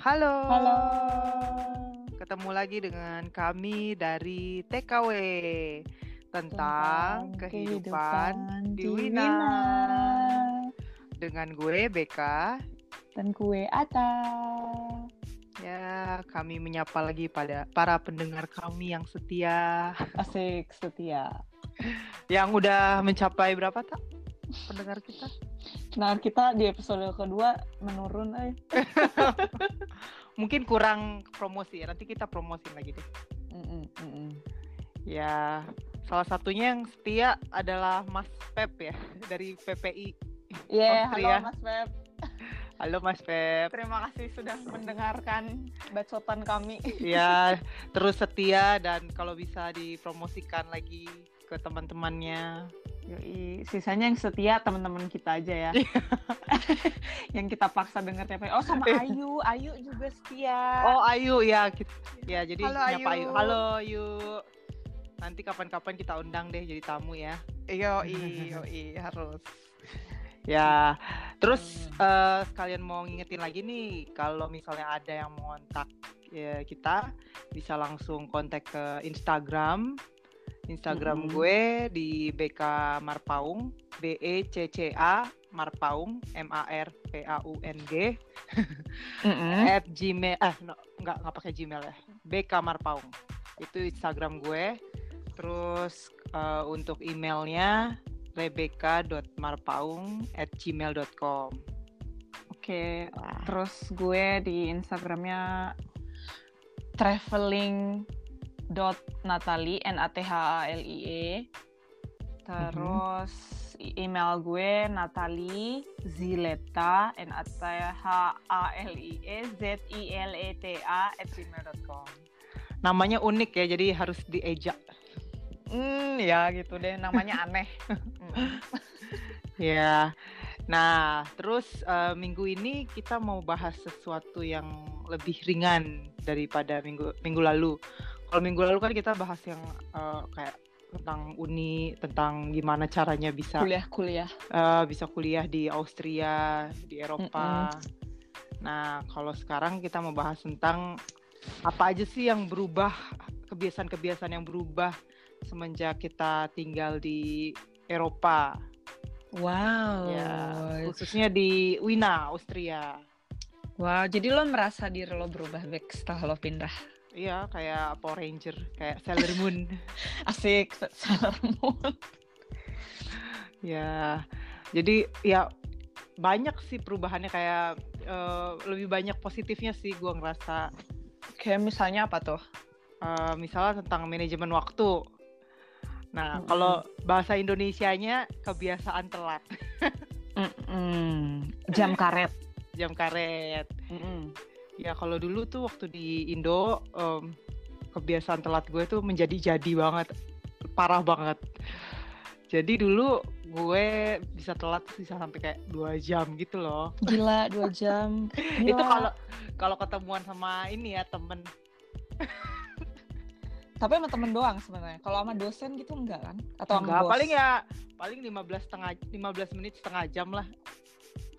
Halo. Halo. Ketemu lagi dengan kami dari TKW tentang, kehidupan, di Wina. Dengan gue Beka. Dan gue Ata. Ya, kami menyapa lagi pada para pendengar kami yang setia. Asik setia. Yang udah mencapai berapa tak pendengar kita? Nah kita di episode kedua menurun eh. Mungkin kurang promosi ya. Nanti kita promosi lagi deh. Mm-mm, mm-mm. Ya, salah satunya yang setia adalah Mas Pep ya dari PPI. Iya, Austria. halo Mas Pep. Halo Mas Pep. Terima kasih sudah mendengarkan bacotan kami. Ya, terus setia dan kalau bisa dipromosikan lagi ke teman-temannya. Yoi, sisanya yang setia teman-teman kita aja ya. yang kita paksa denger tiap hari. Oh sama Ayu, Ayu juga setia. Oh, Ayu ya. Ya, jadi Halo, nyapa Ayu. Ayu. Halo Ayu. Nanti kapan-kapan kita undang deh jadi tamu ya. Yo i harus. Ya, terus eh, sekalian mau ngingetin lagi nih kalau misalnya ada yang mau kontak ya, kita bisa langsung kontak ke Instagram. Instagram Mm-mm. gue di BK Marpaung, B E C C A Marpaung, M A R P A U N G. At gmail eh no, nggak nggak pakai gmail ya. BK Marpaung. Itu Instagram gue. Terus eh, untuk emailnya rebecca.marpaung at gmail.com Oke, terus gue di Instagramnya traveling dot Natali N A T H A L I E terus i- email gue Natali Zileta N A T H A L I E Z I L E T A at gmail.com namanya unik ya jadi harus diejak Hmm, ya gitu deh namanya aneh. Mm. ya nah terus eh, minggu ini kita mau bahas sesuatu yang lebih ringan daripada minggu minggu lalu kalau minggu lalu kan kita bahas yang eh, kayak tentang uni tentang gimana caranya bisa Kuliah-kuliah. eh, bisa kuliah di Austria, di Eropa. Nah, kalau sekarang kita mau bahas tentang apa aja sih yang berubah, kebiasaan-kebiasaan yang berubah semenjak kita tinggal di Eropa, Wow. ya, khususnya di Wina, Austria. Wow, jadi lo merasa diri lo berubah Bek setelah lo pindah? Iya, kayak Power Ranger, kayak Sailor Moon. Asik, Sailor Moon. ya, jadi ya banyak sih perubahannya kayak eh, lebih banyak positifnya sih gua ngerasa Kayak misalnya apa tuh? Eh, misalnya tentang manajemen waktu. Nah, Mm-mm. kalau bahasa Indonesianya kebiasaan telat, Mm-mm. Jam karet. jam karet. Mm-mm. Ya kalau dulu tuh waktu di Indo em, kebiasaan telat gue tuh menjadi-jadi banget, parah banget. Jadi dulu gue bisa telat bisa sampai kayak dua jam gitu loh. Gila, dua jam. Gila. Itu kalau kalau ketemuan sama ini ya temen Tapi sama temen doang sebenarnya. Kalau sama dosen gitu enggak kan? Atau sama Enggak, bos? paling ya paling 15 setengah 15 menit setengah jam lah.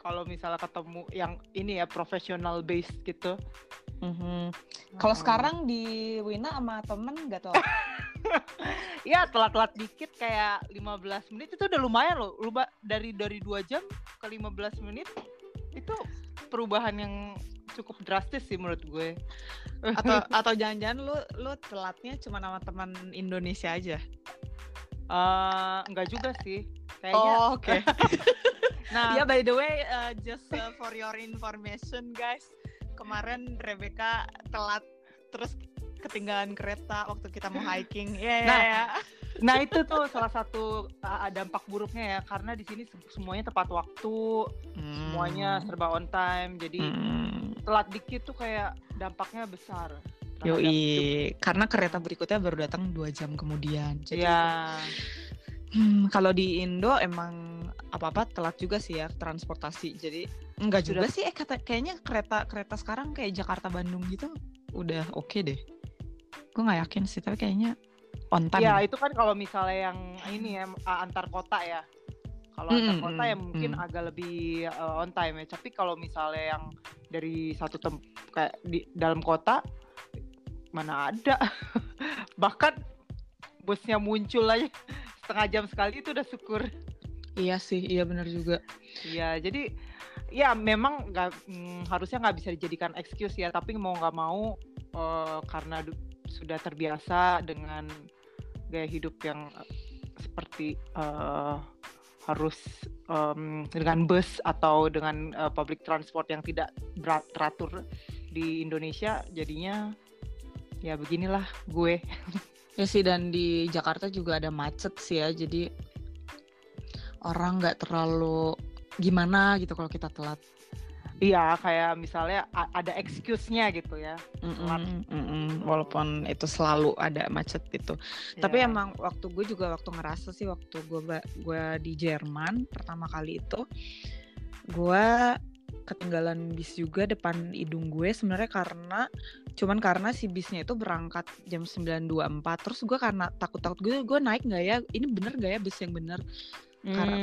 Kalau misalnya ketemu yang ini ya professional based gitu. Mhm. Kalau Hmm. sekarang di Wina sama temen nggak tau? Ya telat-telat dikit kayak 15 menit itu udah lumayan loh. Lupa dari dari 2 jam ke 15 menit itu perubahan yang cukup drastis sih menurut gue. atau atau jangan-jangan lu lu telatnya cuma sama teman Indonesia aja? Eh, enggak juga sih. Kayaknya Oh, oke. nah Ya by the way, uh, just uh, for your information guys, kemarin Rebecca telat terus ketinggalan kereta waktu kita mau hiking. Ya ya Nah, ya. Nah itu tuh salah satu uh, dampak buruknya ya karena di sini se- semuanya tepat waktu, semuanya serba on time. Jadi Hmm. telat dikit tuh kayak dampaknya besar. hidup. Yoi, karena kereta berikutnya baru datang dua jam kemudian. Jadi, Ya, hmm, kalau di Indo emang apa-apa telat juga sih ya transportasi. Jadi enggak juga sih. Eh kata kayaknya kereta kereta sekarang kayak Jakarta Bandung gitu udah oke deh. Gue nggak yakin sih, tapi kayaknya on time. ya itu kan kalau misalnya yang ini ya antar kota ya. Kalau antar kota ya mungkin mm. agak lebih uh, on time ya. Tapi kalau misalnya yang dari satu tem kayak di dalam kota mana ada. Bahkan busnya muncul aja setengah jam sekali itu udah syukur. Iya sih, iya benar juga. Iya, jadi ya memang nggak mm, harusnya nggak bisa dijadikan excuse ya. Tapi mau nggak mau uh, karena sudah terbiasa dengan gaya hidup yang seperti uh, harus um, dengan bus atau dengan uh, public transport yang tidak teratur di Indonesia jadinya ya beginilah gue ya sih dan di Jakarta juga ada macet sih ya jadi orang nggak terlalu gimana gitu kalau kita telat Iya, kayak misalnya ada excuse-nya gitu ya. Mm -mm, mm -mm. Walaupun itu selalu ada macet gitu. Yeah. Tapi emang waktu gue juga waktu ngerasa sih waktu gue gue di Jerman pertama kali itu gue ketinggalan bis juga depan hidung gue sebenarnya karena cuman karena si bisnya itu berangkat jam 9.24 terus gue karena takut-takut gue gue naik nggak ya? Ini bener nggak ya bis yang bener? Hmm. karena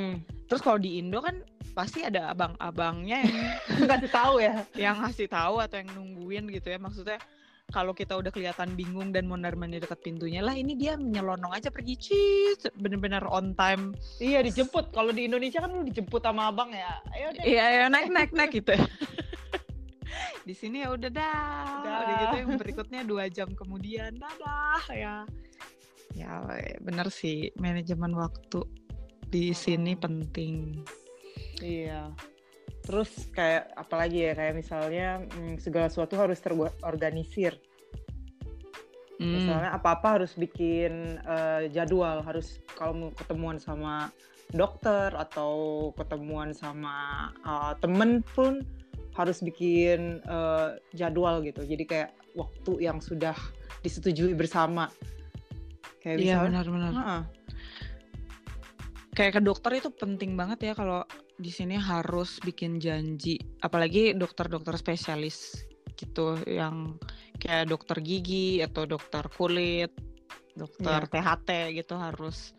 terus kalau di Indo kan pasti ada abang-abangnya yang ngasih tahu ya? Yang ngasih tahu atau yang nungguin gitu ya. Maksudnya kalau kita udah kelihatan bingung dan mondar mandir dekat pintunya lah ini dia nyelonong aja pergi cheese bener-bener on time. Iya dijemput. Kalau di Indonesia kan lu dijemput sama abang ya. Ayo deh. Iya ayo naik naik naik gitu. Di sini ya udah dah. Udah gitu. Yang berikutnya dua jam kemudian. Dadah ya. Ya bener sih. Manajemen waktu di sini penting. Iya terus kayak apalagi ya kayak misalnya hmm, segala sesuatu harus terorganisir. Hmm. misalnya apa apa harus bikin uh, jadwal harus kalau mau ketemuan sama dokter atau ketemuan sama uh, temen pun harus bikin uh, jadwal gitu. Jadi kayak waktu yang sudah disetujui bersama. Kayak iya benar-benar uh kayak ke dokter itu penting banget ya kalau di sini harus bikin janji apalagi dokter-dokter spesialis gitu yang kayak dokter gigi atau dokter kulit dokter yeah. THT gitu harus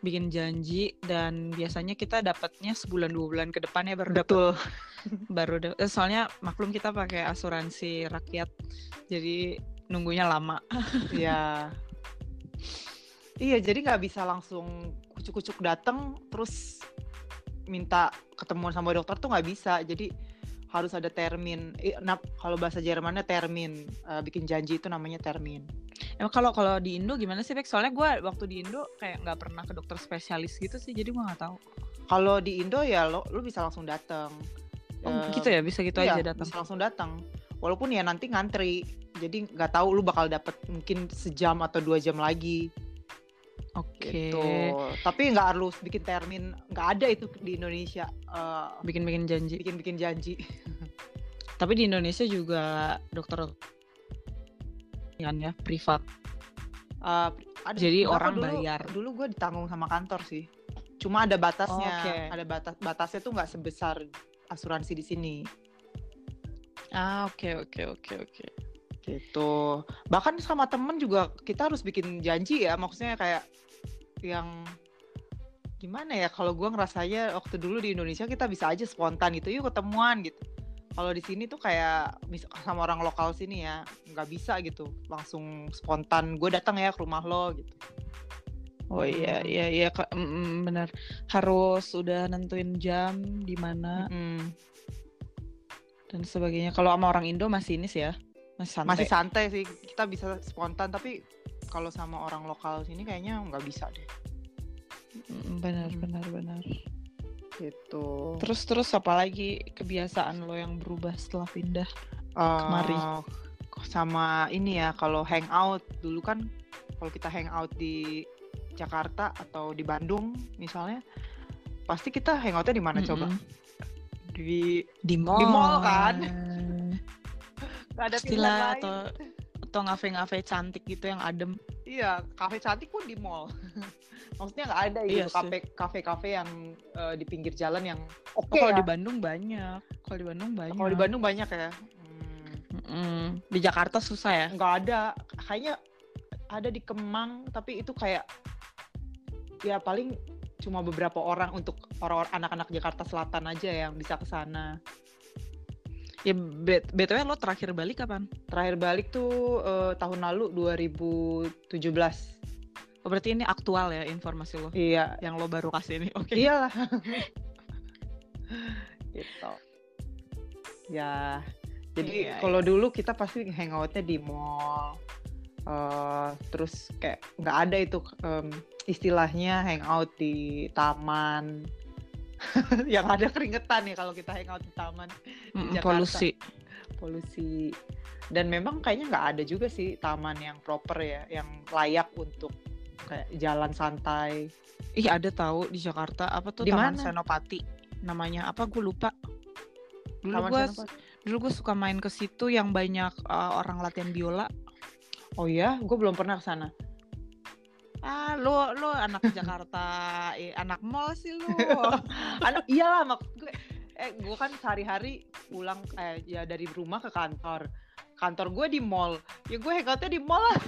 bikin janji dan biasanya kita dapatnya sebulan dua bulan ke depan ya baru betul. Baru eh, soalnya maklum kita pakai asuransi rakyat jadi nunggunya lama. Ya iya jadi nggak bisa langsung kucuk-kucuk datang terus minta ketemuan sama dokter tuh nggak bisa. Jadi harus ada termin. Nah, kalau bahasa Jermannya termin. Uh, bikin janji itu namanya termin. Emang kalau kalau di Indo gimana sih Bek? soalnya gue waktu di Indo kayak nggak pernah ke dokter spesialis gitu sih jadi gue nggak tahu. Kalau di Indo ya lo lo bisa langsung datang oh, uh, gitu ya? Bisa gitu iya, aja datang bisa langsung datang walaupun ya nanti ngantri. Jadi nggak tahu lu bakal dapet mungkin sejam atau dua jam lagi Oke. Okay. Gitu. Tapi nggak harus bikin termin, nggak ada itu di Indonesia. bikin bikin-bikin janji. Bikin-bikin janji. Tapi di Indonesia juga dokter kan ya privat. Uh, ada, Jadi orang dulu, bayar. Dulu gue ditanggung sama kantor sih. Cuma ada batasnya. Oh, okay. Ada batas batasnya tuh nggak sebesar asuransi di sini. Ah oke okay, oke okay, oke okay, oke. Okay gitu bahkan sama temen juga kita harus bikin janji ya maksudnya kayak yang gimana ya kalau gue ngerasanya waktu dulu di Indonesia kita bisa aja spontan gitu yuk ketemuan gitu kalau di sini tuh kayak sama orang lokal sini ya nggak bisa gitu langsung spontan gue datang ya ke rumah lo gitu oh iya hmm. iya iya mm, mm, benar harus udah nentuin jam di mana mm. dan sebagainya kalau sama orang Indo masih ini sih ya masih santai. masih santai sih kita bisa spontan tapi kalau sama orang lokal sini kayaknya nggak bisa deh. Benar hmm. benar benar. Gitu. Terus terus apa lagi kebiasaan lo yang berubah setelah pindah uh, kemari sama ini ya kalau hangout. Dulu kan kalau kita hangout di Jakarta atau di Bandung misalnya pasti kita hangoutnya di mana mm -hmm. coba di di mall di mall. kan? Gak ada pilihan lain. atau atau ngafe-ngafe cantik gitu yang adem. Iya, kafe cantik pun di mall. Maksudnya nggak ada gitu iya kafe kafe-kafe yang uh, di pinggir jalan yang oh, oke. Okay oh, kalau ya. di Bandung banyak. Kalau di Bandung banyak. Kalau di Bandung banyak ya. Hmm. Mm, di Jakarta susah ya? Nggak ada. Kayaknya ada di Kemang, tapi itu kayak ya paling cuma beberapa orang untuk orang-orang anak-anak Jakarta Selatan aja yang bisa ke sana. Ya btw lo terakhir balik kapan? Terakhir balik tuh uh, tahun lalu 2017. Oh, berarti ini aktual ya informasi lo? Iya. Yang lo baru kasih ini. Oke. Okay. Iyalah. gitu. Ya. Jadi iya, kalau iya. dulu kita pasti hangoutnya di mall. Uh, terus kayak nggak ada itu um, istilahnya hangout di taman yang ada keringetan ya kalau kita hangout di taman mm, di polusi. Polusi. Dan memang kayaknya nggak ada juga sih taman yang proper ya yang layak untuk kayak jalan santai. Ih ada tahu di Jakarta apa tuh di taman? Senopati namanya apa gue lupa. Dulu gue dulu gue suka main ke situ yang banyak uh, orang latihan biola. Oh ya gue belum pernah ke sana ah lo lo anak Jakarta eh, anak mall sih lo anak iyalah maksud gue eh gue kan sehari-hari pulang eh, ya dari rumah ke kantor kantor gue di mall ya gue hangoutnya di mall lah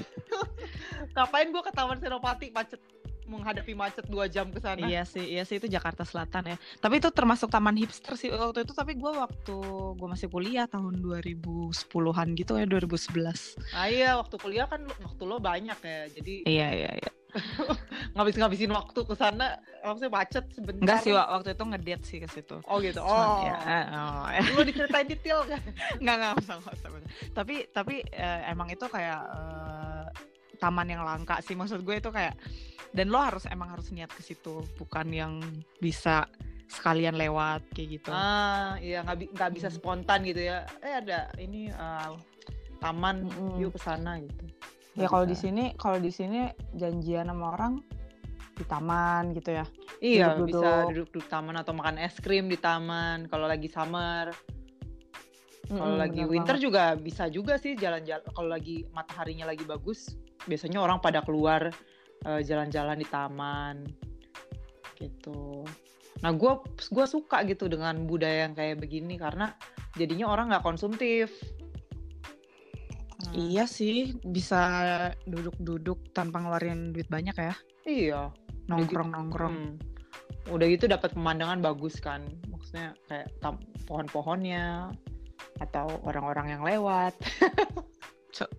ngapain gue ke Taman Senopati macet menghadapi macet dua jam ke sana. Iya sih, iya sih itu Jakarta Selatan ya. Tapi itu termasuk taman hipster sih waktu itu. Tapi gue waktu gue masih kuliah tahun 2010-an gitu ya 2011. Ah iya, waktu kuliah kan waktu lo banyak ya. Jadi Iya iya iya. ngabis-ngabisin waktu ke sana maksudnya macet sebentar. Enggak sih waktu itu ngedate sih ke situ. Oh gitu. Oh. ya, oh. lu diceritain detail kan? Nggak nggak usah nggak usah tapi tapi uh, emang itu kayak uh, taman yang langka sih. Maksud gue itu kayak dan lo harus emang harus niat ke situ. Bukan yang bisa sekalian lewat kayak gitu. Ah iya nggak nggak bisa spontan gitu ya. Eh ada ini uh, taman mm. yuk ke sana gitu ya kalau di sini kalau di sini janjian sama orang di taman gitu ya. Iya duduk -duduk. bisa duduk di taman atau makan es krim di taman kalau lagi summer. Kalau mm, lagi winter banget. juga bisa juga sih jalan-jalan kalau lagi mataharinya lagi bagus biasanya orang pada keluar jalan jalan-jalan di taman gitu. Nah gue gua suka gitu dengan budaya yang kayak begini karena jadinya orang nggak konsumtif Hmm. Iya sih, bisa duduk-duduk tanpa ngeluarin duit banyak ya. Iya. Nongkrong-nongkrong. Hmm. Udah gitu dapat pemandangan bagus kan. Maksudnya kayak pohon-pohonnya atau orang-orang yang lewat.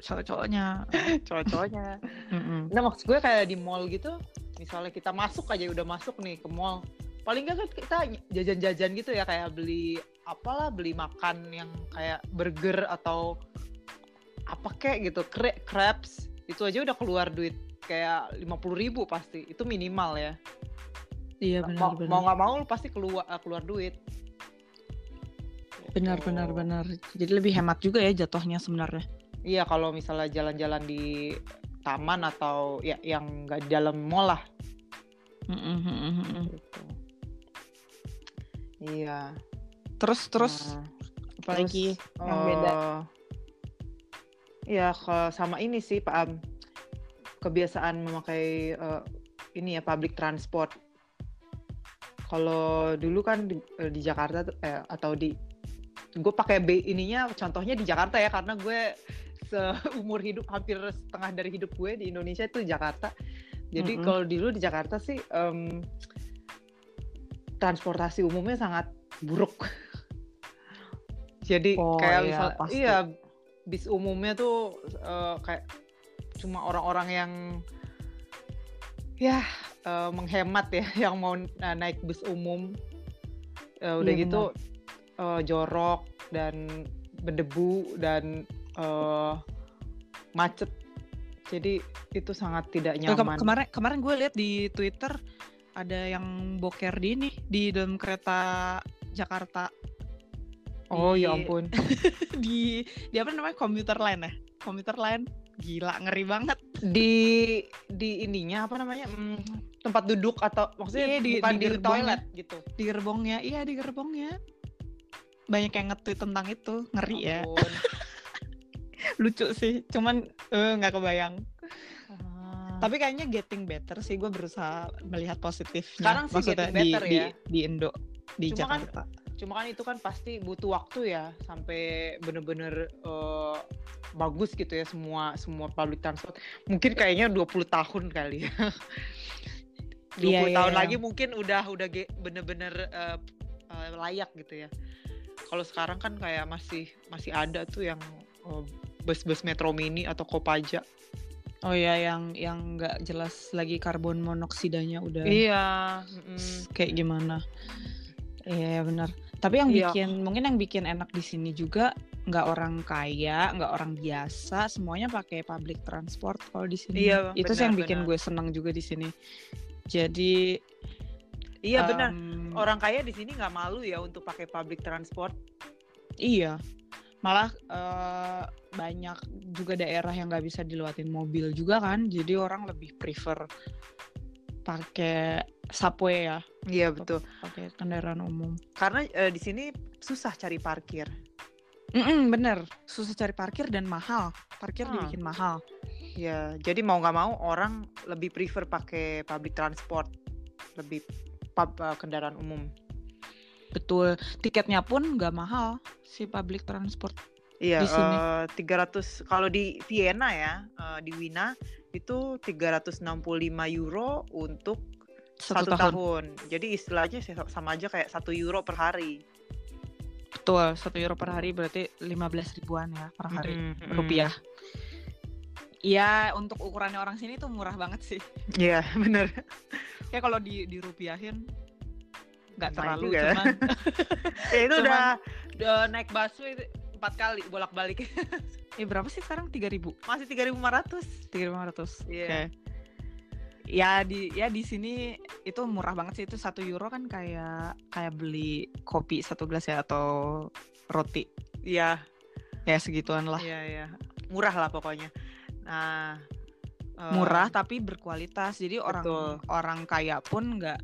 cowok-cowoknya. cowok-cowoknya. Nah maksud gue kayak di mall gitu, misalnya kita masuk aja udah masuk nih ke mall. Paling nggak kan kita jajan-jajan gitu ya kayak beli apalah beli makan yang kayak burger atau apa kek gitu crabs itu aja udah keluar duit kayak lima puluh ribu pasti itu minimal ya. Iya benar mau, benar. mau nggak mau lu pasti keluar eh, keluar duit. Benar oh. benar benar. Jadi lebih hemat juga ya jatuhnya sebenarnya. Iya kalau misalnya jalan-jalan di taman atau ya yang nggak di dalam mall lah. Mm -hmm. gitu. iya. Terus terus? Nah, apalagi yang beda? oh, Ya, sama ini sih Pak Am. Kebiasaan memakai uh, ini ya public transport. Kalau dulu kan di, eh, di Jakarta eh, atau di gue pakai B ininya contohnya di Jakarta ya karena gue seumur hidup hampir setengah dari hidup gue di Indonesia itu Jakarta. Jadi mm -hmm. kalau dulu di Jakarta sih um, transportasi umumnya sangat buruk. Jadi oh, kayak iya, misal iya bis umumnya tuh uh, kayak cuma orang-orang yang ya uh, menghemat ya yang mau uh, naik bus umum. Uh, udah iya, gitu uh, jorok dan berdebu dan uh, macet. Jadi itu sangat tidak nyaman. Ke kemarin kemarin gue lihat di Twitter ada yang boker di ini di dalam kereta Jakarta Oh ya ampun. di di apa namanya komputer line ya? Komputer line gila ngeri banget. Di di ininya apa namanya? Hmm, tempat duduk atau maksudnya iya, di, bukan di, di toilet gitu. Di gerbongnya. Iya, di gerbongnya. Banyak yang nge tentang itu, ngeri ya. Lucu sih, cuman eh, nggak uh, kebayang. Ah. Tapi kayaknya getting better sih, gue berusaha melihat positifnya. Sekarang sih Maksudnya getting better di, ya. Di, di Indo, di Cuma kan Jakarta. Kan, cuma kan itu kan pasti butuh waktu ya sampai bener-bener uh, bagus gitu ya semua semua public transport mungkin kayaknya 20 tahun kali ya 20 Iya, iya, tahun iya. lagi mungkin udah udah bener-bener eh, eh, layak gitu ya. Kalau sekarang kan kayak masih masih ada tuh yang eh, bus-bus Metro Mini atau Kopaja. Oh ya yang yang nggak jelas lagi karbon monoksidanya udah Iya, mm-mm. kayak gimana. Iya ya benar. Tapi yang Iya. bikin mungkin yang bikin enak di sini juga nggak orang kaya, nggak orang biasa, semuanya pakai public transport kalau di sini. Iya, Itu sih yang benar, bikin benar. gue senang juga di sini. Jadi Iya benar. em, Orang kaya di sini nggak malu ya untuk pakai public transport. Iya, malah eh, banyak juga daerah yang nggak bisa dilewatin mobil juga kan, jadi orang lebih prefer pakai subway ya, Iya betul. pakai kendaraan umum. Karena eh, di sini susah cari parkir. Mm-mm, bener, susah cari parkir dan mahal. Parkir Ah. dibikin mahal. Ya, jadi mau nggak mau orang lebih prefer pakai public transport, lebih pub, eh, kendaraan umum. Betul, tiketnya pun nggak mahal si public transport. Iya, Di sini. eh, 300 kalau di Vienna ya, eh, di Wina itu 365 euro untuk Satu, satu, tahun. tahun. Jadi istilahnya sa- sama aja kayak satu euro per hari. Betul, satu euro per hari berarti 15 ribuan ya per hari Mm, mm. rupiah. Iya, untuk ukurannya orang sini tuh murah banget sih. Iya, bener. Ya kalau di dirupiahin nggak terlalu juga ya. cuman Ya, itu Cuman- udah, udah naik busway itu empat kali bolak-balik. eh berapa sih sekarang 3000 Masih 3.500. 3500 Iya. Oke. Ya di ya di sini itu murah banget sih itu satu euro kan kayak kayak beli kopi satu gelas ya atau roti Iya, ya segituan lah iya, iya. Murah lah pokoknya. Nah, eh, murah tapi berkualitas jadi orang betul. orang kaya pun nggak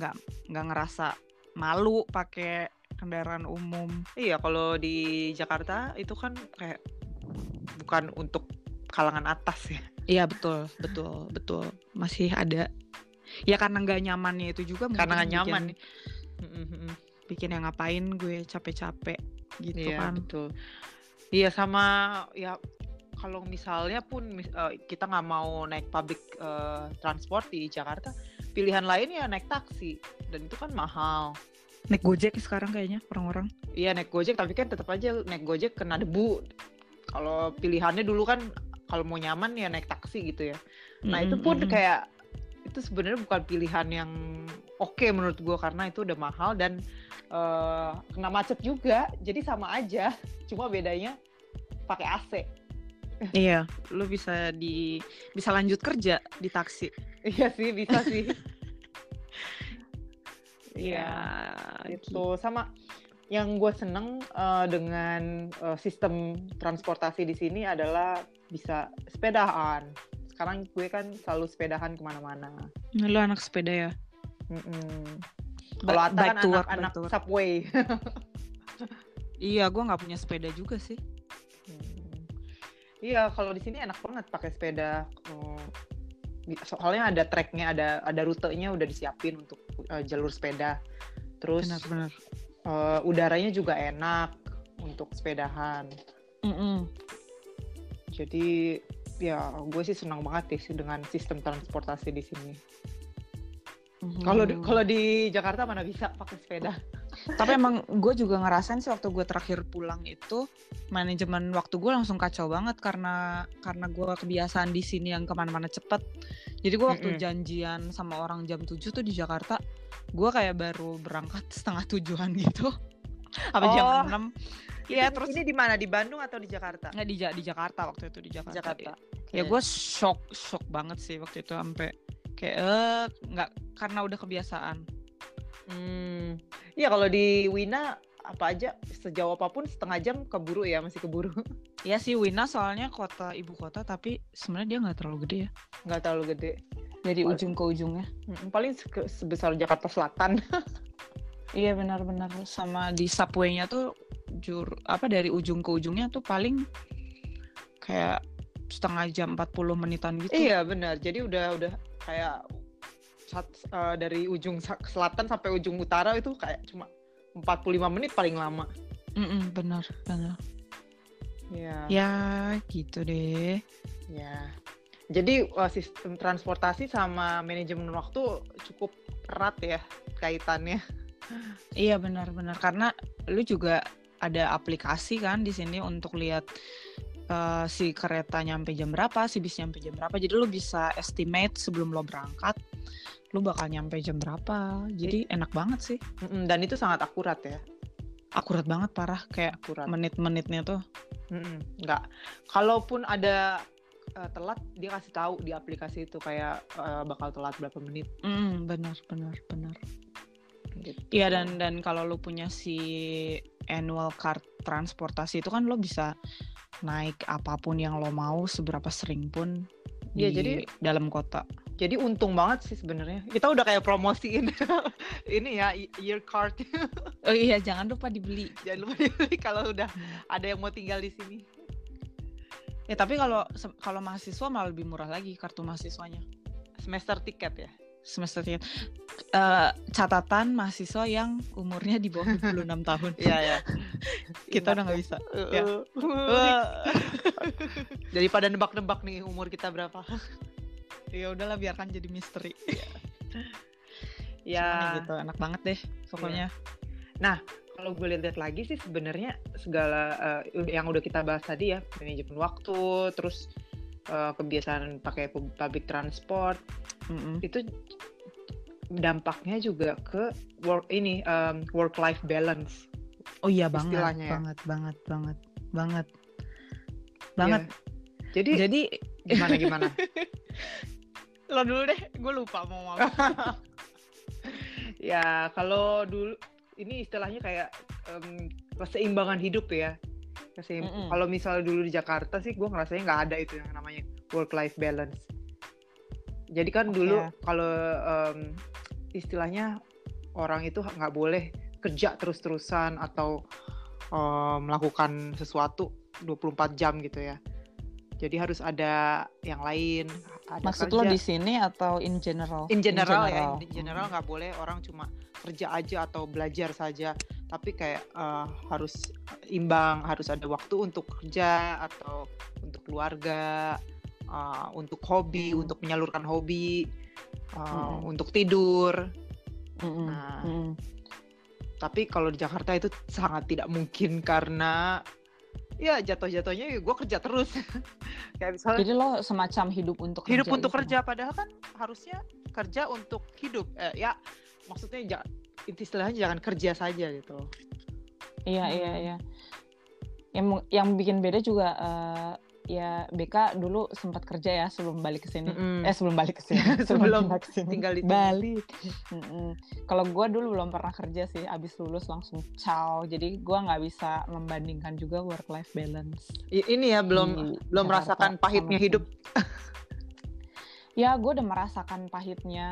nggak nggak ngerasa malu pakai kendaraan umum Iya, kalau di Jakarta itu kan kayak bukan untuk kalangan atas ya. iya betul betul betul masih ada ya karena nggak nyamannya itu juga Karena nggak nyaman. bikin, mm. bikin yang ngapain gue capek-capek gitu Iya, kan betul. Iya, sama ya kalau misalnya pun mis- eh, kita nggak mau naik public eh, transport di Jakarta, pilihan lain ya naik taksi dan itu kan mahal. Naik gojek sekarang kayaknya orang-orang Iya naik Gojek tapi kan tetap aja naik Gojek kena debu. Kalau pilihannya dulu kan kalau mau nyaman ya naik taksi gitu ya. Nah itu pun kayak itu sebenarnya bukan pilihan yang oke menurut gue karena itu udah mahal dan eh, kena macet juga. Jadi sama aja, cuma bedanya pakai AC. iya lu bisa di bisa lanjut kerja di taksi Iya sih bisa sih. Iya, gitu. sama yang gue seneng eh, dengan eh, sistem transportasi di sini adalah bisa sepedaan. Sekarang gue kan selalu sepedahan ke mana-mana. Lu anak sepeda ya. Ba- kalau Atta kan anak-anak subway. Iya gua nggak punya sepeda juga sih. Hmm. iya kalau di sini enak banget pakai sepeda soalnya ada treknya ada ada rutenya udah disiapin untuk eh, jalur sepeda. Terus benar-benar eh, udaranya juga enak untuk sepedahan. Jadi ya gue sih senang banget sih dengan sistem transportasi di sini. Kalau di- kalau di Jakarta mana bisa pakai sepeda? Tapi emang gue juga ngerasain sih waktu gue terakhir pulang itu manajemen waktu gue langsung kacau banget karena karena gue kebiasaan di sini yang ke mana-mana cepet jadi gue waktu Mm-mm. janjian sama orang jam 7 tuh di Jakarta gue kayak baru berangkat setengah tujuan gitu apa jam Oh. 6 Iya Itu- terus ini di mana? Di Bandung atau di Jakarta? nggak di Ja- di Jakarta waktu itu di Jakarta. Jakarta. Ya gue shock shock banget sih waktu itu sampai kayak eh nggak karena udah kebiasaan. Hmm. Iya kalau di Wina apa aja sejauh apa pun setengah jam keburu ya masih keburu Ya sih Wina soalnya kota ibu kota tapi sebenarnya dia nggak terlalu gede ya nggak terlalu gede dari Paling- ujung ke ujungnya. Paling se- sebesar Jakarta Selatan Iya benar-benar sama di subway-nya tuh jur apa dari ujung ke ujungnya tuh paling kayak setengah jam 40 menitan gitu. iya benar jadi udah udah kayak sat- eh, dari ujung selatan sampai ujung utara itu kayak cuma 45 menit paling lama Mm-mm, benar benar. Iya. Ya gitu deh. Ya. Jadi uh, sistem transportasi sama manajemen waktu cukup erat ya kaitannya. Iya benar-benar karena lu juga ada aplikasi kan di sini untuk lihat uh, si kereta nyampe jam berapa, si bis nyampe jam berapa. Jadi lu bisa estimate sebelum lo berangkat, lu bakal nyampe jam berapa. Jadi enak banget sih. Dan itu sangat akurat ya. Akurat banget parah kayak akurat. menit-menitnya tuh. Mm-mm. Nggak. Kalaupun ada uh, telat, dia kasih tahu di aplikasi itu kayak uh, bakal telat berapa menit. Mm, benar, benar, benar. Gitu. Iya dan dan kalau lu punya si annual card transportasi itu kan lo bisa naik apa pun yang lo mau seberapa sering pun Iya jadi dalam kota. Jadi untung banget sih sebenarnya. Kita udah kayak promosiin ini ya year card. oh iya jangan lupa dibeli. Jangan lupa dibeli kalau udah ada yang mau tinggal di sini. Ya tapi kalau kalau mahasiswa malah lebih murah lagi kartu mahasiswanya. Semester tiket ya semester tiga. Uh, catatan mahasiswa yang umurnya di bawah 26 tahun. Iya ya. kita udah nggak bisa. Uh, ya. Daripada nebak-nebak nih umur kita berapa. Ya udahlah biarkan jadi misteri. ya gitu enak banget deh pokoknya. Ya. Nah kalau gue lihat lagi sih sebenarnya segala uh, yang udah kita bahas tadi ya manajemen waktu terus uh, kebiasaan pakai public transport mm-hmm. itu dampaknya juga ke work ini um, work life balance oh iya banget ya. banget banget banget banget banget yeah. jadi jadi gimana gimana lo dulu deh gue lupa mau ngomong ya kalau dulu ini istilahnya kayak um, keseimbangan hidup ya Keseim mm -mm. kalau misalnya dulu di Jakarta sih gue ngerasanya nggak ada itu yang namanya work life balance jadi kan okay. dulu kalau um, istilahnya orang itu nggak boleh kerja terus-terusan atau um, melakukan sesuatu 24 jam gitu ya jadi harus ada yang lain. Ada Maksud kerja. lo di sini atau in general? In general, in general. ya, in general nggak hmm. boleh orang cuma kerja aja atau belajar saja, tapi kayak uh, harus imbang, harus ada waktu untuk kerja atau untuk keluarga, uh, untuk hobi, hmm. untuk menyalurkan hobi, uh, hmm. untuk tidur. Hmm. Nah, hmm. tapi kalau di Jakarta itu sangat tidak mungkin karena ya jatuh-jatuhnya ya gue kerja terus. Kayak misalnya jadi lo semacam hidup untuk hidup kerja untuk gitu. kerja padahal kan harusnya kerja untuk hidup. Eh, ya maksudnya jangan istilahnya jangan kerja saja gitu. Iya iya iya. Yang yang bikin beda juga uh, ya BK dulu sempat kerja ya sebelum balik ke sini. Mm. Eh sebelum balik ke sini. sebelum ke sini. tinggal di balik. Mm -hmm. Kalau gue dulu belum pernah kerja sih, abis lulus langsung ciao. Jadi gue nggak bisa membandingkan juga work life balance. I ini ya belum belum merasakan pahitnya hidup. ya gue udah merasakan pahitnya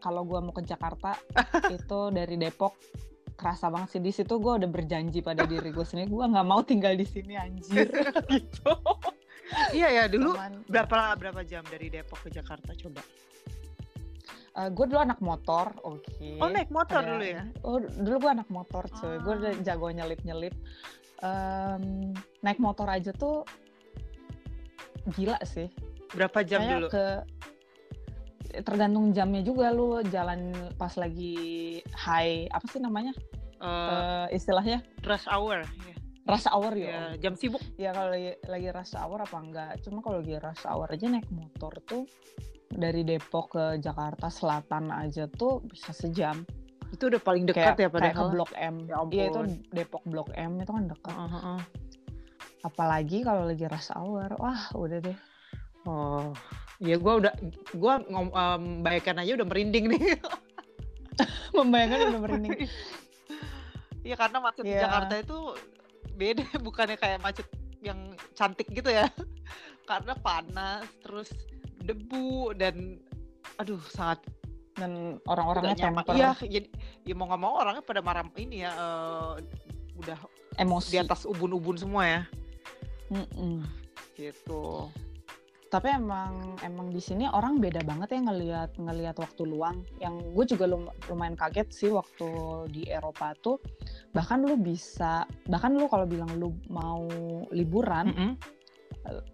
kalau gue mau ke Jakarta itu dari Depok kerasa banget sih di situ gue udah berjanji pada diri gue sendiri gue nggak mau tinggal di sini anjir gitu iya ya dulu Cuman, berapa berapa jam dari Depok ke Jakarta coba? Uh, eh, gue dulu anak motor, oke. Okay. Oh naik motor Ada, dulu ya? Oh dulu gue anak motor cuy, oh. gue udah jago nyelip nyelip. Um, naik motor aja tuh gila sih. Berapa jam Kayak dulu? Ke tergantung jamnya juga lu jalan pas lagi high apa sih namanya? Uh, uh, istilahnya rush hour. Yeah rush hour ya, ya jam sibuk. Ya kalau lagi, lagi rush hour apa enggak. Cuma kalau lagi rush hour aja naik motor tuh dari Depok ke Jakarta Selatan aja tuh bisa sejam. Itu udah paling dekat ya padahal. kayak ke Blok M. Ya iya itu Depok Blok M itu kan dekat. Uh, -huh. apalagi kalau lagi rush hour. Wah udah deh. Oh ya gue udah gue um, bayangkan aja udah merinding nih. Membayangkan udah merinding. Iya karena macet yeah. Jakarta itu beda bukannya kayak macet yang cantik gitu ya. Karena panas terus debu dan aduh sangat dan orang-orangnya temper iya jadi ya mau nggak mau orangnya pada marah ini ya uh, udah emosi. di atas ubun-ubun semua ya. Mm -mm. gitu. Tapi emang emang di sini orang beda banget ya ngelihat ngelihat waktu luang. Yang gue juga lumayan kaget sih waktu di Eropa tuh bahkan lu bisa bahkan lu kalau bilang lu mau liburan mm -hmm.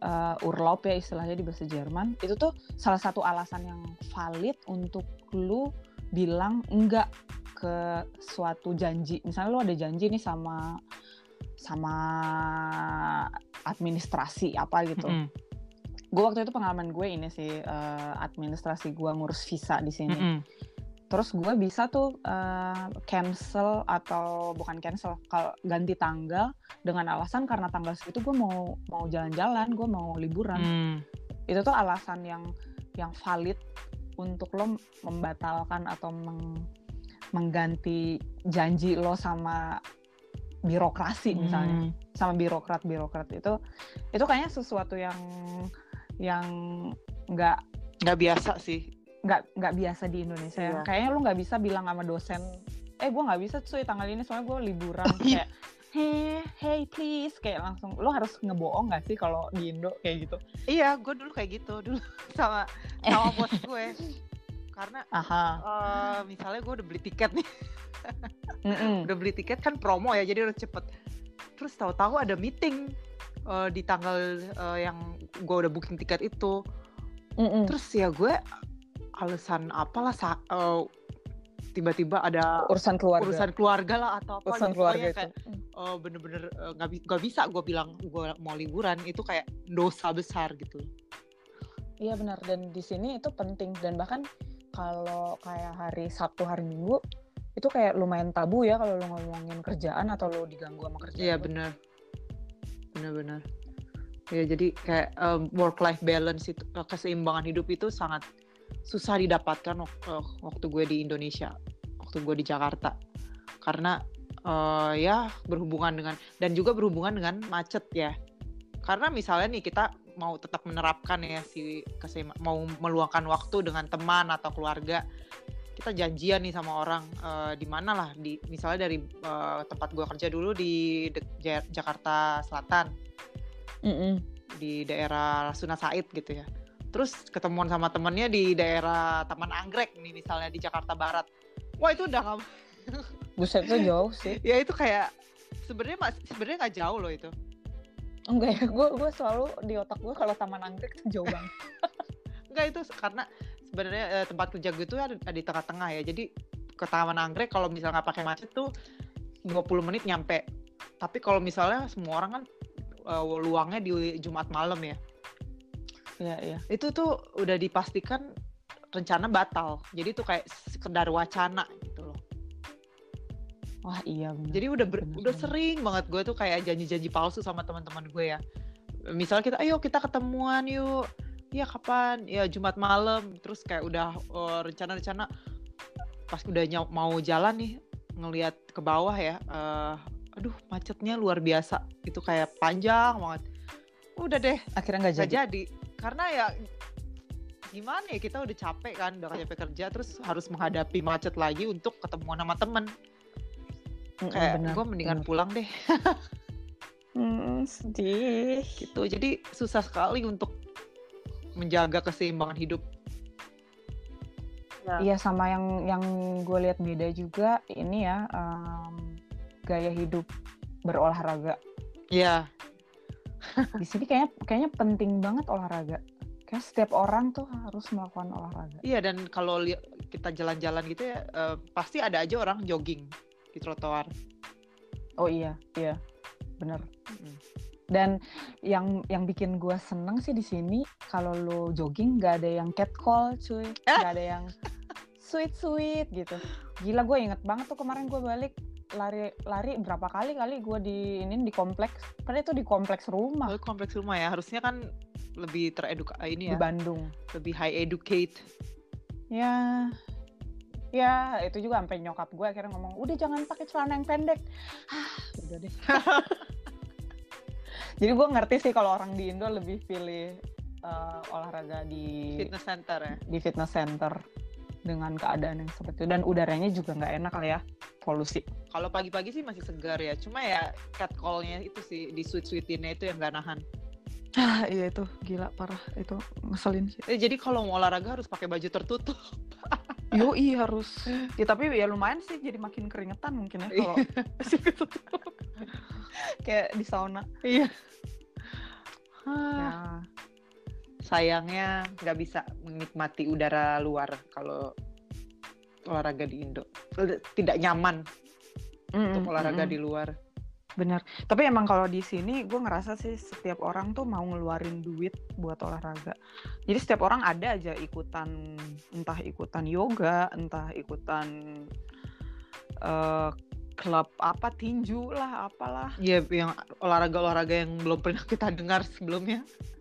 uh, urlaub ya istilahnya di bahasa Jerman itu tuh salah satu alasan yang valid untuk lu bilang enggak ke suatu janji misalnya lu ada janji nih sama sama administrasi apa gitu mm -hmm. gue waktu itu pengalaman gue ini sih uh, administrasi gue ngurus visa di sini mm -hmm terus gue bisa tuh uh, cancel atau bukan cancel kalau ganti tanggal dengan alasan karena tanggal segitu gue mau mau jalan-jalan gue mau liburan hmm. itu tuh alasan yang yang valid untuk lo membatalkan atau meng, mengganti janji lo sama birokrasi misalnya hmm. sama birokrat birokrat itu itu kayaknya sesuatu yang yang nggak nggak biasa sih nggak nggak biasa di Indonesia iya. kayaknya lu nggak bisa bilang sama dosen eh gue nggak bisa cuy tanggal ini soalnya gue liburan oh, iya. kayak hey hey please kayak langsung lo harus ngebohong gak sih kalau di Indo kayak gitu iya gue dulu kayak gitu dulu sama sama bos gue karena Aha. Uh, misalnya gue udah beli tiket nih mm -mm. udah beli tiket kan promo ya jadi udah cepet terus tahu-tahu ada meeting uh, di tanggal uh, yang gue udah booking tiket itu mm -mm. terus ya gue alasan apalah sa uh, tiba-tiba ada urusan keluarga. urusan keluarga lah atau apa urusan gitu. keluarga kayak uh, bener-bener nggak uh, gak bisa gue bilang gue mau liburan itu kayak dosa besar gitu. Iya benar. Dan di sini itu penting. Dan bahkan kalau kayak hari Sabtu hari Minggu itu kayak lumayan tabu ya kalau lo ngomongin kerjaan atau lo diganggu sama kerjaan iya benar. Benar-benar. Ya jadi kayak um, work life balance itu keseimbangan hidup itu sangat susah didapatkan waktu gue di Indonesia, waktu gue di Jakarta. Karena uh, ya berhubungan dengan dan juga berhubungan dengan macet ya. Karena misalnya nih kita mau tetap menerapkan ya si kesema, mau meluangkan waktu dengan teman atau keluarga, kita janjian nih sama orang uh, di mana lah di misalnya dari uh, tempat gue kerja dulu di de, Jakarta Selatan, mm -mm. di daerah Rasuna Said gitu ya terus ketemuan sama temennya di daerah Taman Anggrek nih misalnya di Jakarta Barat. Wah itu udah nggak buset tuh jauh sih. Ya itu kayak sebenarnya sebenarnya nggak jauh loh itu. Enggak ya gue gue selalu di otak gue kalau Taman Anggrek tuh jauh banget. Enggak itu karena sebenarnya eh, tempat kerja gue tuh ada, ada di tengah-tengah ya. Jadi ke Taman Anggrek kalau misalnya nggak pakai macet tuh 20 menit nyampe. Tapi kalau misalnya semua orang kan uh, luangnya di Jumat malam ya Iya, iya. Itu tuh udah dipastikan rencana batal. Jadi tuh kayak sekedar wacana gitu loh. Wah, iya bener. Jadi udah ber, bener, udah bener. sering banget gue tuh kayak janji-janji palsu sama teman-teman gue ya. Misalnya kita, ayo kita ketemuan yuk. Iya kapan? Ya Jumat malam. Terus kayak udah uh, rencana-rencana pas udah mau jalan nih ngelihat ke bawah ya. Uh, aduh macetnya luar biasa. Itu kayak panjang banget. Udah deh. Akhirnya nggak jadi. jadi karena ya gimana ya kita udah capek kan udah capek kerja terus harus menghadapi macet lagi untuk ketemu sama temen. Mm, kayak gue mendingan bener. pulang deh. Hmm, sedih. Gitu jadi susah sekali untuk menjaga keseimbangan hidup. Ya. iya sama yang yang gue lihat beda juga ini ya um, gaya hidup berolahraga. Iya, di sini kayaknya kayaknya penting banget olahraga. Kayak setiap orang tuh harus melakukan olahraga. Iya dan kalau kita jalan-jalan gitu ya uh, pasti ada aja orang jogging di trotoar. Oh iya iya. Bener. Hmm. dan yang yang bikin gue seneng sih di sini kalau lo jogging nggak ada yang catcall cuy. Nggak ada yang sweet sweet gitu. Gila gue inget banget tuh kemarin gue balik lari lari berapa kali kali gue di ini di kompleks. Karena itu di kompleks rumah. Oh, kompleks rumah ya? Harusnya kan lebih tereduk ini ya. Di Bandung. Lebih high educate. Ya. Ya itu juga sampai nyokap gue akhirnya ngomong udah jangan pakai celana yang pendek. Ah udah deh. Jadi gue ngerti sih kalau orang di Indo lebih pilih uh, olahraga di fitness center ya? di fitness center dengan keadaan yang seperti itu. Dan udaranya juga nggak enak kali ya polusi. Kalau pagi-pagi sih masih segar ya. Cuma ya catcallnya itu sih di sweet sweetinnya itu yang gak nahan. Ah iya itu. Gila parah. Itu ngeselin sih. Eh, jadi kalau mau olahraga harus pakai baju tertutup. Yo iya harus. Ya tapi ya lumayan sih jadi makin keringetan mungkin ya kalau kayak di sauna. Iya. Ya sayangnya nggak bisa menikmati udara luar kalau olahraga di Indo. Tidak nyaman mm untuk olahraga mm di luar. Benar. Tapi emang kalau di sini gue ngerasa sih setiap orang tuh mau ngeluarin duit buat olahraga. Jadi setiap orang ada aja ikutan entah ikutan yoga entah ikutan uh, klub apa tinju lah apalah. Ya yang olahraga olahraga yang belum pernah kita dengar sebelumnya. ya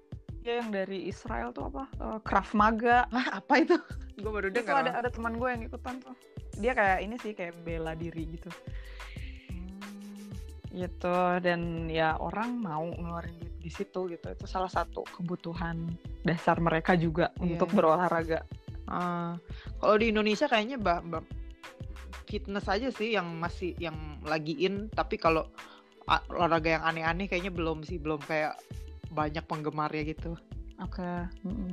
yang dari Israel tuh apa? Uh, Krav Maga. Ah apa itu? Gue baru dengar ada ada teman gue yang ikutan tuh. Dia kayak ini sih kayak bela diri gitu. Gitu dan ya orang mau ngeluarin duit di situ gitu. Itu salah satu kebutuhan dasar mereka juga yeah. untuk berolahraga. Uh, kalau di Indonesia kayaknya mbak mbak fitness aja sih yang masih yang lagi in tapi kalau olahraga yang aneh-aneh kayaknya belum sih. Belum kayak banyak penggemarnya gitu Oke, okay.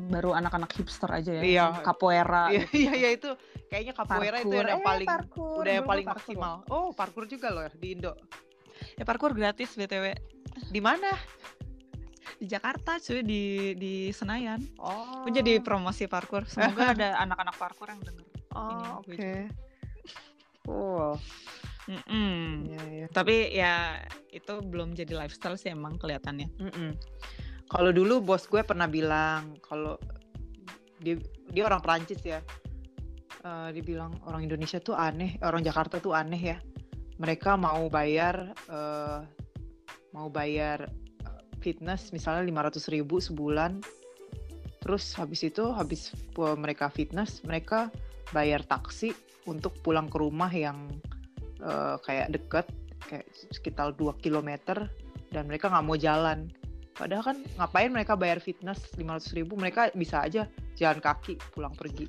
baru anak-anak hipster aja ya. Iya. Capoeira. Iya, gitu. iya, iya itu kayaknya capoeira parkour. itu yang eh, paling parkour. udah yang paling maksimal. Oh, parkour juga loh di Indo. Ya parkour gratis BTW. Di mana? Di Jakarta cuy di di Senayan. Oh. Jadi promosi parkour. Semoga ada anak-anak parkour yang denger. Oh, oke. Okay. Cool. Mm -mm. Ya, ya. Tapi ya itu belum jadi lifestyle sih emang kelihatannya. Mm -mm. Kalau dulu bos gue pernah bilang kalau dia dia orang Prancis ya. Uh, dia bilang orang Indonesia tuh aneh, orang Jakarta tuh aneh ya mereka mau bayar uh, mau bayar eh, fitness misalnya 500 ribu sebulan terus habis itu habis mereka fitness mereka bayar taksi untuk pulang ke rumah yang uh, kayak deket kayak sekitar 2 km dan mereka nggak mau jalan. Padahal kan ngapain mereka bayar fitness 500 ribu? Mereka bisa aja jalan kaki pulang pergi.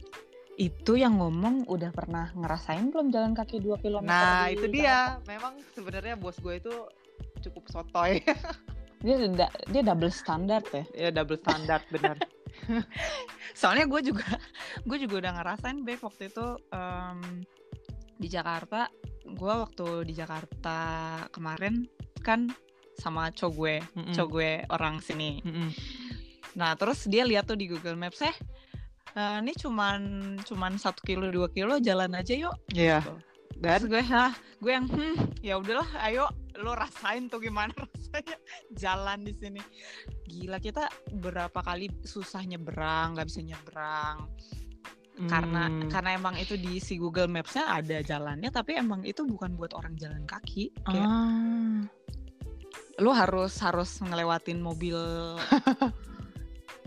Itu yang ngomong udah pernah ngerasain belum jalan kaki 2 km nah itu dia. Memang sebenarnya bos gue itu cukup sotoy. Dia dia double standar ya? Ya double standar benar. Soalnya gue juga gue juga udah ngerasain babe waktu itu um, di Jakarta gue waktu di Jakarta kemarin kan sama cowok gue mm -mm. cowok gue orang sini mm -mm. nah terus dia lihat tuh di Google Maps eh uh, ini cuman cuman satu kilo dua kilo jalan aja yuk iya yeah. gitu. dan Terus gue ah gue yang hmm, ya udahlah ayo lo rasain tuh gimana rasanya jalan di sini gila kita berapa kali susah nyebrang nggak bisa nyebrang hmm. karena karena emang itu di si Google Maps-nya ada jalannya tapi emang itu bukan buat orang jalan kaki kayak ah. lo harus harus ngelewatin mobil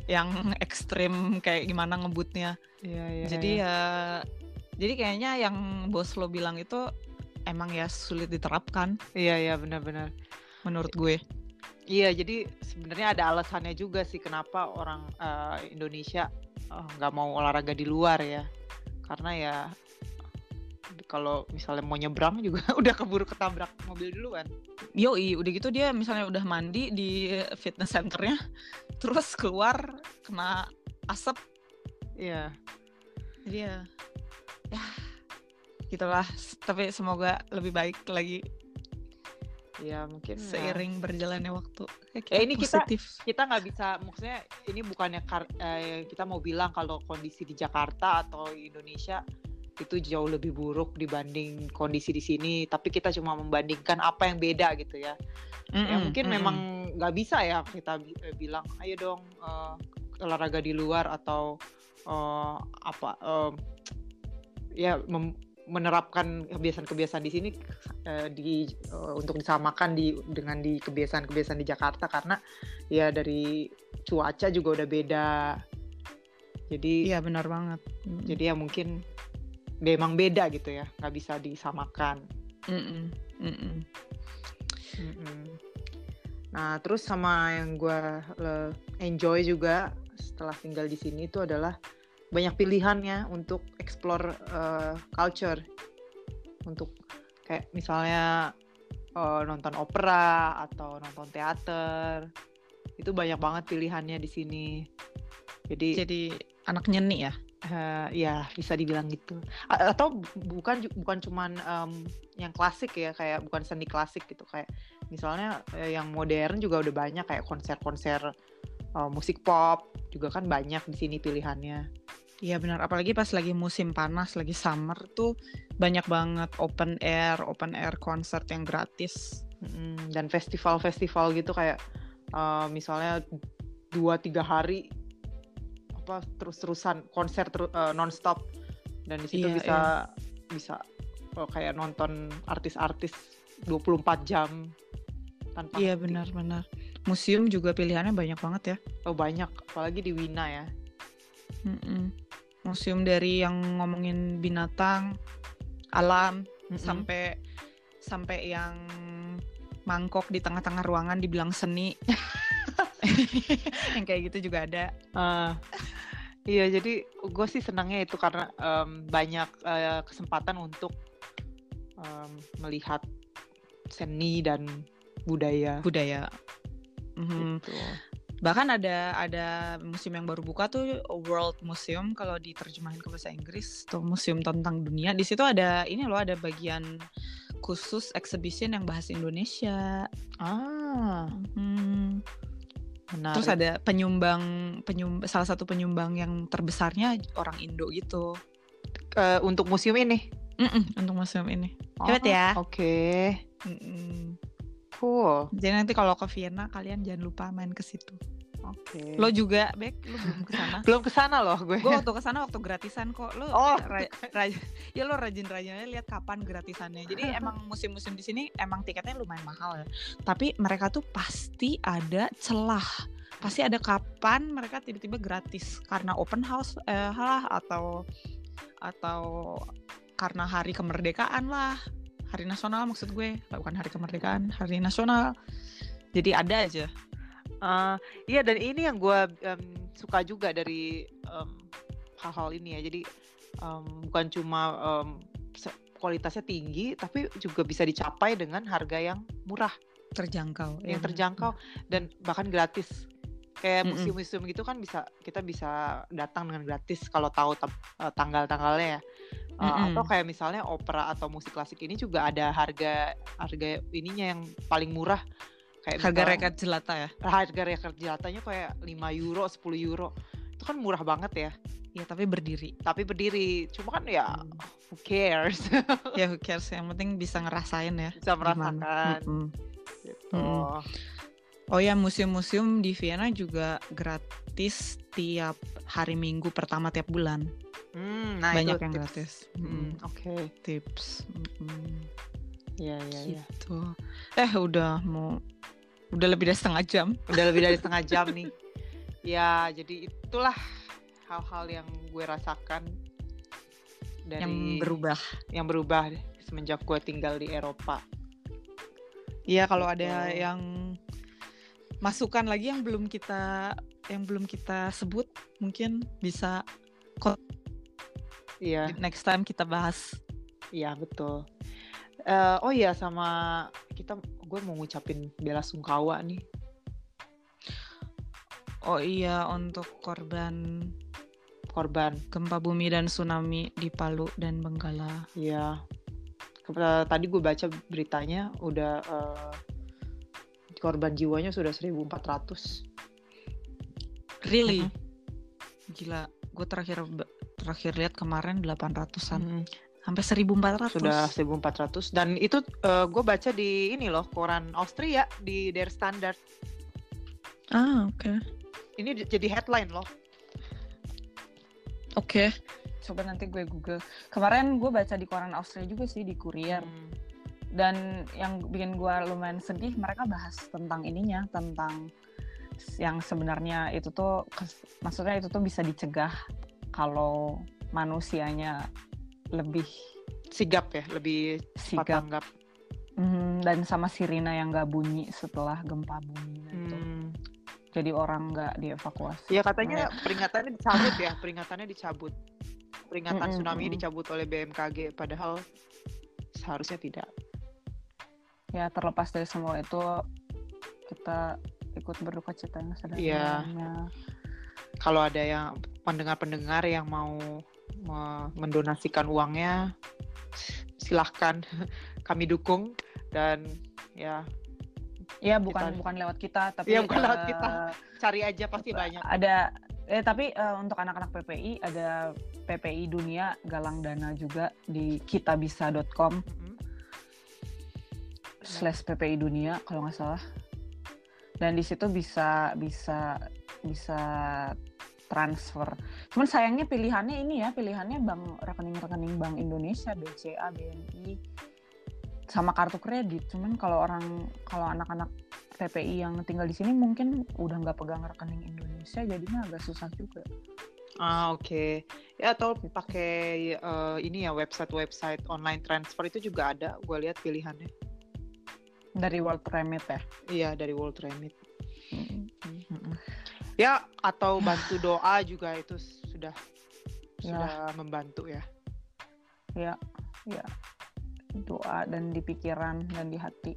yang ekstrim kayak gimana ngebutnya. Iya, iya, jadi iya. ya jadi kayaknya yang bos lo bilang itu emang ya sulit diterapkan. Iya iya benar-benar. Menurut gue. Iya jadi sebenarnya ada alasannya juga sih kenapa orang uh, Indonesia nggak uh, mau olahraga di luar ya. Karena ya kalau misalnya mau nyebrang juga udah keburu ketabrak mobil duluan. Yoi, udah gitu dia misalnya udah mandi di fitness centernya, terus keluar kena asap. Iya. Jadi ya, ya gitulah. Tapi semoga lebih baik lagi. Ya mungkin seiring ya. berjalannya waktu. Kayak eh, ini positif. kita kita nggak bisa, maksudnya ini bukannya eh, kita mau bilang kalau kondisi di Jakarta atau Indonesia itu jauh lebih buruk dibanding kondisi di sini tapi kita cuma membandingkan apa yang beda gitu ya mm -mm, ya mungkin mm -mm. memang nggak bisa ya kita eh, bilang ayo dong uh, olahraga di luar atau uh, apa uh, ya menerapkan kebiasaan-kebiasaan di sini uh, di uh, untuk disamakan di dengan di kebiasaan-kebiasaan di Jakarta karena ya dari cuaca juga udah beda jadi iya benar banget jadi ya mungkin memang beda gitu ya nggak bisa disamakan mm -mm. Mm -mm. Mm -mm. nah terus sama yang gue enjoy juga setelah tinggal di sini itu adalah banyak pilihannya untuk explore uh, culture. Untuk kayak misalnya uh, nonton opera atau nonton teater. Itu banyak banget pilihannya di sini. Jadi jadi anak nyeni ya? Uh, ya bisa dibilang gitu. A atau bukan bukan cuman um, yang klasik ya kayak bukan seni klasik gitu. Kayak misalnya uh, yang modern juga udah banyak kayak konser-konser uh, musik pop juga kan banyak di sini pilihannya. Iya benar, apalagi pas lagi musim panas, lagi summer tuh banyak banget open air, open air concert yang gratis. Mm, dan festival-festival gitu kayak uh, misalnya dua tiga hari apa terus-terusan konser ter, uh, nonstop dan di situ Iya, bisa bisa uh, kayak nonton artis-artis 24 jam tanpa Iya benar-benar. Museum juga pilihannya banyak banget ya. Oh banyak, apalagi di Wina ya. Mm-mm. Museum dari yang ngomongin binatang, alam, Mm-mm. sampai sampai yang mangkok di tengah-tengah ruangan dibilang seni. yang kayak gitu juga ada. Ah, iya, jadi gue sih senangnya itu karena em, banyak eh, kesempatan untuk em, melihat seni dan budaya. budaya. Mhm. Gitu. Bahkan ada ada museum yang baru buka tuh World Museum kalau diterjemahin ke bahasa Inggris tuh museum tentang dunia. Di situ ada ini loh ada bagian khusus exhibition yang bahasa Indonesia. Ah, Hmm. menarik. Terus ada penyumbang penyum salah satu penyumbang yang terbesarnya orang Indo gitu. Eh, untuk museum ini. Mm-mm, untuk museum ini. Hebat Oh, ya. Oke, Mm-mm. Cool. Jadi nanti kalau ke Vienna kalian jangan lupa main ke situ. Oke. Lo juga, Bek, lo belum ke sana. belum ke sana loh gue. gue waktu ke sana waktu gratisan kok lo Oh, ra- ra- ya lo rajin-rajinnya lihat kapan gratisannya jadi emang musim-musim di sini emang tiketnya lumayan mahal ya tapi mereka tuh pasti ada celah pasti ada kapan mereka tiba-tiba gratis karena open house eh, lah atau atau karena hari kemerdekaan lah hari nasional maksud gue bukan hari kemerdekaan hari nasional jadi ada aja Eh, iya dan ini yang gue em, suka juga dari em, hal-hal ini ya. Jadi em, bukan cuma se- kualitasnya tinggi, tapi juga bisa dicapai dengan harga yang murah, terjangkau yang ya. terjangkau dan bahkan gratis. Kayak museum-museum gitu kan bisa kita bisa datang dengan gratis kalau tahu eh, tanggal-tanggalnya ya. Eh, Mm-mm. atau kayak misalnya opera atau musik klasik ini juga ada harga harga ininya yang paling murah. Kayak harga misalnya- rekat jelata ya? harga reker jatanya kayak 5 euro 10 euro. Itu kan murah banget ya. Ya tapi berdiri. Tapi berdiri. Cuma kan ya Hmm. who cares? Ya who cares. Yang penting bisa ngerasain ya bisa merasakan. Mm-mm. gitu. Mm-mm. oh ya museum-museum di Vienna juga gratis tiap hari Minggu pertama tiap bulan Hmm, nah banyak yang tips. gratis. Hmm, Mm-mm. oke. Tips. Mm-mm. ya ya ya gitu. Eh udah mau udah lebih dari setengah jam. Udah lebih dari setengah jam nih. Ya jadi itulah hal-hal yang gue rasakan dari yang berubah. Yang berubah semenjak gue tinggal di Eropa. Iya kalau ada Gitu. yang masukan lagi yang belum kita yang belum kita sebut mungkin bisa iya next time kita bahas Iya betul. Eh, oh iya sama kita gue mau ngucapin bela sungkawa nih. Oh iya untuk korban korban. gempa bumi dan tsunami di Palu dan Benggala. Iya. Eh, Tadi gue baca beritanya udah eh, korban jiwanya sudah 1.400. Really? Gila, gue terakhir terakhir lihat kemarin 800-an. Mhm. Sampai 1400. Sudah 1.400 dan itu eh, gue baca di ini loh koran Austria di Der Standard. Ah, oke. Ini j- jadi headline loh. Oke. Coba nanti gue Google. Kemarin gue baca di koran Austria juga sih di Courier. Hmm. Dan yang bikin gue lumayan sedih mereka bahas tentang ininya, tentang yang sebenarnya itu tuh maksudnya itu tuh bisa dicegah kalau manusianya lebih Sigap ya, lebih sigap tanggap. Mhm, dan sama sirina yang gak bunyi setelah gempa bumi itu. Hmm. Jadi orang nggak dievakuasi. Ya katanya peringatannya dicabut ya, peringatannya dicabut. Peringatan Mm-mm, tsunami mm-mm. dicabut oleh BMKG padahal seharusnya tidak. Ya terlepas dari semua itu kita ikut berduka cita yang Iya. sedalam-dalamnya. Kalau ada yang pendengar-pendengar yang mau me- mendonasikan uangnya silahkan kami dukung dan ya Iya bukan Kita- bukan lewat kita tapi Iya, bukan lewat eh, kita. cari aja pasti banyak. Ada Eh tapi uh, untuk anak-anak PPI ada PPI Dunia galang dana juga di kitabisa.com mm-hmm. slash PPI Dunia kalau nggak salah. Dan di situ bisa bisa bisa transfer. Cuman sayangnya pilihannya ini ya, pilihannya bank rekening-rekening Bank Indonesia, BCA, BNI sama kartu kredit. Cuman kalau orang kalau anak-anak PPI yang tinggal di sini mungkin udah nggak pegang rekening Indonesia jadinya agak susah juga. Ah oke. Okay. Ya atau pakai uh, ini ya website-website online transfer itu juga ada. Gue lihat pilihannya. Dari World Remit ya? Iya dari World Remit. Mm -hmm. Ya atau bantu doa juga itu sudah ya. sudah membantu ya. Ya, ya doa dan di pikiran dan di hati.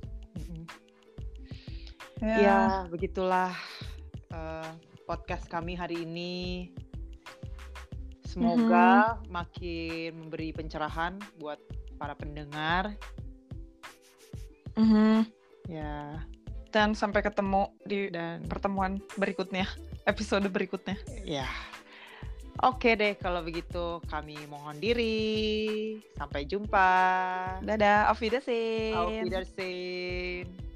Ya, ya begitulah uh, podcast kami hari ini. Semoga mm-hmm. makin memberi pencerahan buat para pendengar. Mm-hmm. Ya. Dan sampai ketemu di dan pertemuan berikutnya, episode berikutnya. Ya. Oke deh, kalau begitu kami mohon diri. Sampai jumpa. Dadah, auf Wiedersehen. Auf Wiedersehen.